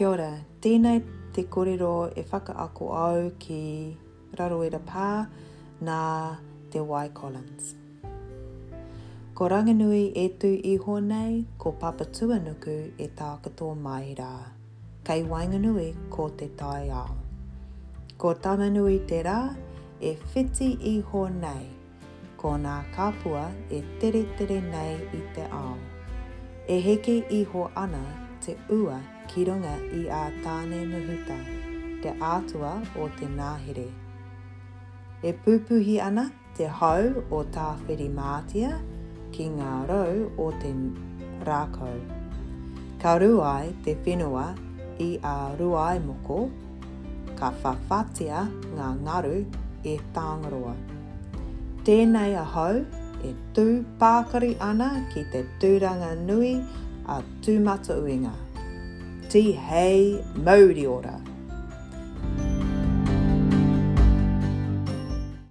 Kia ora, tēnei te korero e whakaako au ki Raroera Pā nā Te Wai Collins. Ko Ranganui e tū iho nei, ko Papatuanuku e tākatō mai rā. Kei waenganui ko te taiao. Ko Tamanui te rā e whiti iho nei. Ko nā kapua e teretere nei i te ao. E heke iho ana te ua ki runga i a Tānenuhuta, te ātua o te nāhere. E pupuhi ana te hau o Tāwhirimātea ki ngā rau o te rākau. Ka rū ai te whenua i a Ruaimoko, Ka whawhatia ngā ngaru e Tāngaroa. Tēnei ahau e tū pākari ana ki te tūranga nui a Tūmatauenga. Tihei mauri ora!